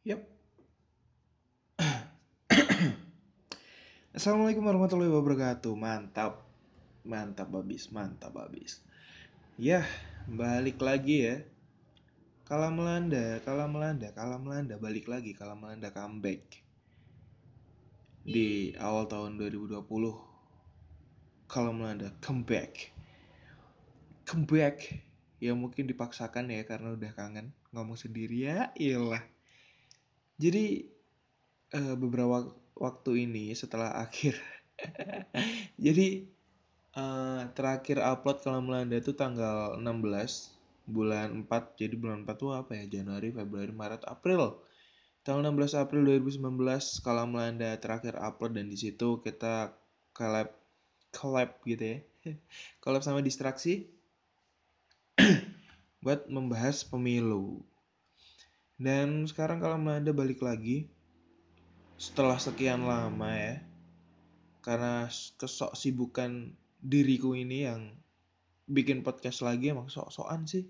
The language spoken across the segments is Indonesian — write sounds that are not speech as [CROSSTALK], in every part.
Yap. [COUGHS] Assalamualaikum warahmatullahi wabarakatuh. Mantap. Mantap babis, mantap babis. Ya, balik lagi ya. Kala melanda, kala melanda, kala melanda, balik lagi, kala melanda comeback. Di awal tahun 2020. Kala melanda comeback. Comeback. Ya mungkin dipaksakan ya karena udah kangen ngomong sendiri ya, iyalah. Jadi uh, beberapa waktu ini setelah akhir, [LAUGHS] jadi uh, terakhir upload kalau Melanda itu tanggal 16 bulan 4 jadi bulan 4 tuh apa ya? Januari Februari Maret April. Tanggal 16 April 2019 kalau Melanda terakhir upload dan di situ kita collab collab gitu ya. [LAUGHS] Collab sama distraksi [CLEARS THROAT] buat membahas pemilu dan sekarang kalau Melanda balik lagi setelah sekian lama ya, karena kesok sibukan diriku ini yang bikin podcast lagi emang sok-sokan sih.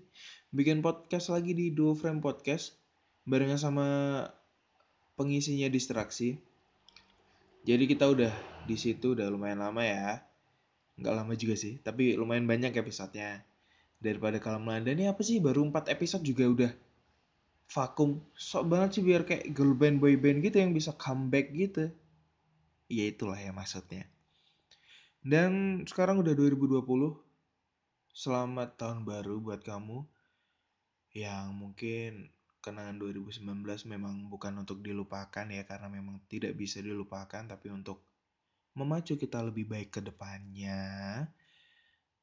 Bikin podcast lagi di Duo Frame Podcast barengan sama pengisinya distraksi. Jadi kita udah di situ udah lumayan lama ya. Nggak lama juga sih, tapi lumayan banyak episodenya. Daripada kalau Melanda ini apa sih baru 4 episode juga udah vakum. Sok banget sih biar kayak girl band boy band gitu yang bisa comeback gitu. Ya itulah ya maksudnya. Dan sekarang udah 2020 selamat tahun baru buat kamu yang mungkin kenangan 2019 memang bukan untuk dilupakan ya karena memang tidak bisa dilupakan tapi untuk memacu kita lebih baik ke depannya.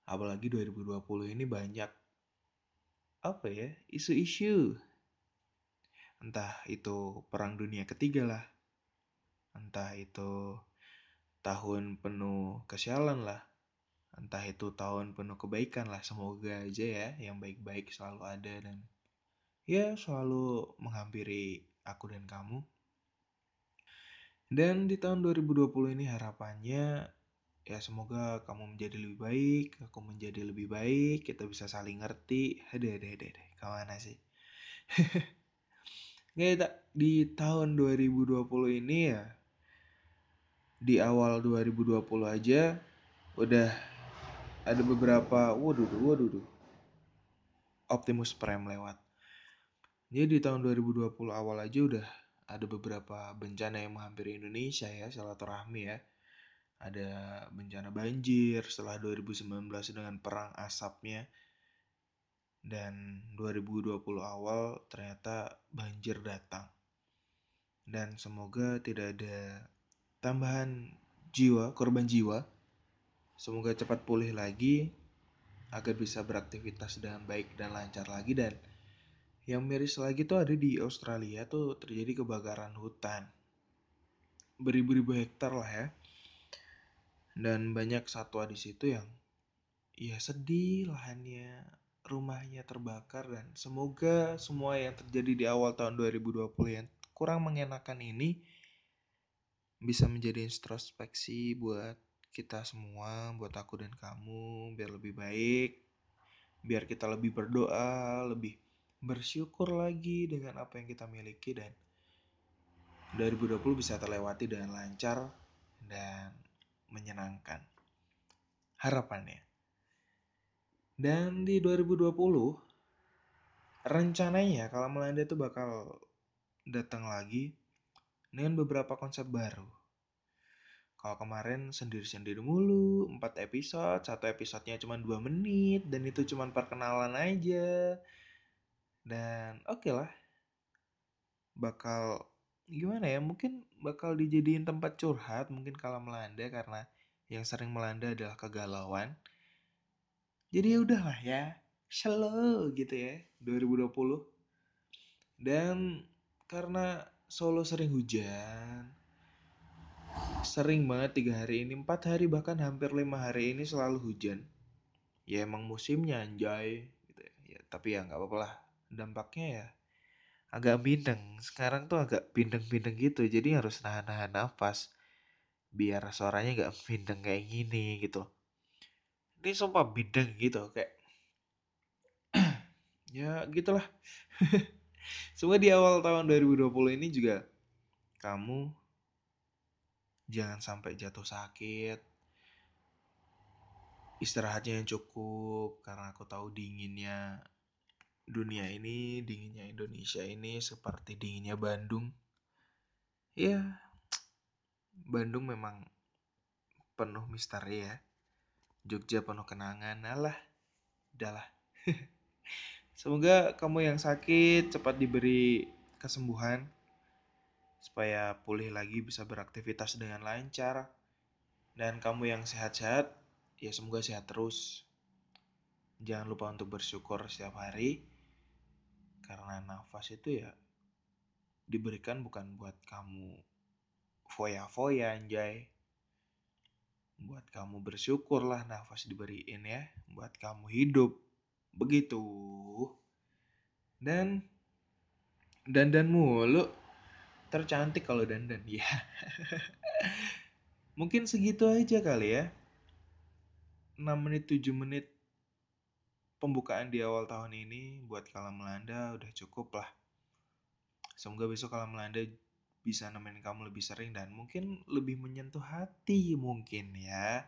Apalagi 2020 ini banyak apa ya isu-isu entah itu perang dunia ketiga lah entah itu tahun penuh kesialan lah entah itu tahun penuh kebaikan lah semoga aja ya yang baik-baik selalu ada dan ya selalu menghampiri aku dan kamu dan di tahun 2020 ini harapannya ya semoga kamu menjadi lebih baik, aku menjadi lebih baik, kita bisa saling ngerti. Ada, ada, ada. Ke mana sih? [LAUGHS] Nggak, di tahun 2020 ini ya, di awal 2020 aja udah ada beberapa, waduh, waduh, Optimus Prime lewat. Jadi di tahun 2020 awal aja udah ada beberapa bencana yang menghampiri Indonesia ya, silaturahmi ya. Ada bencana banjir setelah 2019 dengan perang asapnya dan 2020 awal ternyata banjir datang. Dan semoga tidak ada tambahan jiwa, korban jiwa. Semoga cepat pulih lagi agar bisa beraktivitas dengan baik dan lancar lagi dan yang miris lagi tuh ada di Australia tuh terjadi kebakaran hutan. Beribu-ribu hektar lah ya. Dan banyak satwa di situ yang ya sedih lahannya rumahnya terbakar dan semoga semua yang terjadi di awal tahun 2020 yang kurang mengenakan ini bisa menjadi introspeksi buat kita semua, buat aku dan kamu biar lebih baik, biar kita lebih berdoa, lebih bersyukur lagi dengan apa yang kita miliki dan 2020 bisa terlewati dengan lancar dan menyenangkan. Harapannya dan di 2020 rencananya kalau Melanda itu bakal datang lagi dengan beberapa konsep baru. Kalau kemarin sendiri-sendiri mulu, 4 episode, satu episodenya cuma 2 menit, dan itu cuma perkenalan aja. Dan oke okay lah, bakal gimana ya, mungkin bakal dijadiin tempat curhat mungkin kalau melanda karena yang sering melanda adalah kegalauan jadi ya udahlah ya, slow gitu ya 2020. Dan karena Solo sering hujan, sering banget tiga hari ini, empat hari bahkan hampir lima hari ini selalu hujan. Ya emang musimnya anjay gitu ya. ya tapi ya nggak apa-apa lah. Dampaknya ya agak bindeng. Sekarang tuh agak bindeng-bindeng gitu, jadi harus nahan-nahan nafas biar suaranya nggak bindeng kayak gini gitu ini sumpah bidang gitu kayak [CLEARS THROAT] ya gitulah [LAUGHS] Semoga di awal tahun 2020 ini juga kamu jangan sampai jatuh sakit. Istirahatnya yang cukup karena aku tahu dinginnya dunia ini, dinginnya Indonesia ini seperti dinginnya Bandung. Ya, Bandung memang penuh misteri ya. Jogja penuh kenangan, alah, udahlah. [LAUGHS] Semoga kamu yang sakit cepat diberi kesembuhan supaya pulih lagi bisa beraktivitas dengan lancar. Dan kamu yang sehat-sehat, ya semoga sehat terus. Jangan lupa untuk bersyukur setiap hari karena nafas itu ya diberikan bukan buat kamu foya-foya anjay. Buat kamu bersyukurlah nafas diberiin ya, buat kamu hidup. Begitu. Dan dandan mulu. Tercantik kalau dandan ya. [LAUGHS] Mungkin segitu aja kali ya. 6 menit 7 menit pembukaan di awal tahun ini buat Kalam Melanda udah cukup lah. Semoga besok Kalam Melanda bisa nemenin kamu lebih sering dan mungkin lebih menyentuh hati mungkin ya.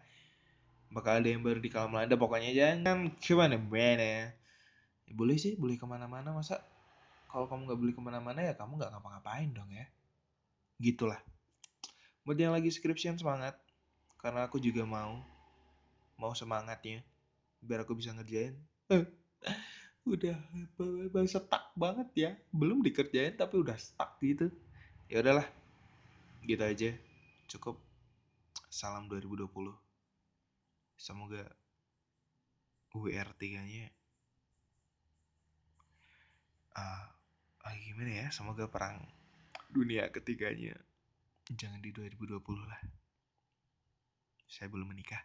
Bakal ada yang baru di Kalam Melanda pokoknya jangan ke mana-mana. Ya, boleh sih, boleh ke mana-mana masa kalau kamu nggak beli ke mana-mana ya kamu nggak ngapa-ngapain dong ya. Gitulah. Buat yang lagi skripsian semangat. Karena aku juga mau. Mau semangatnya. Biar aku bisa ngerjain [LAUGHS] udah stuck banget ya belum dikerjain tapi udah stuck gitu ya udahlah. Gitu aja. Cukup. Salam 2020 semoga WR 3 nya uh, uh, gimana ya? Semoga perang dunia ketiganya jangan di 2020 lah. Saya belum menikah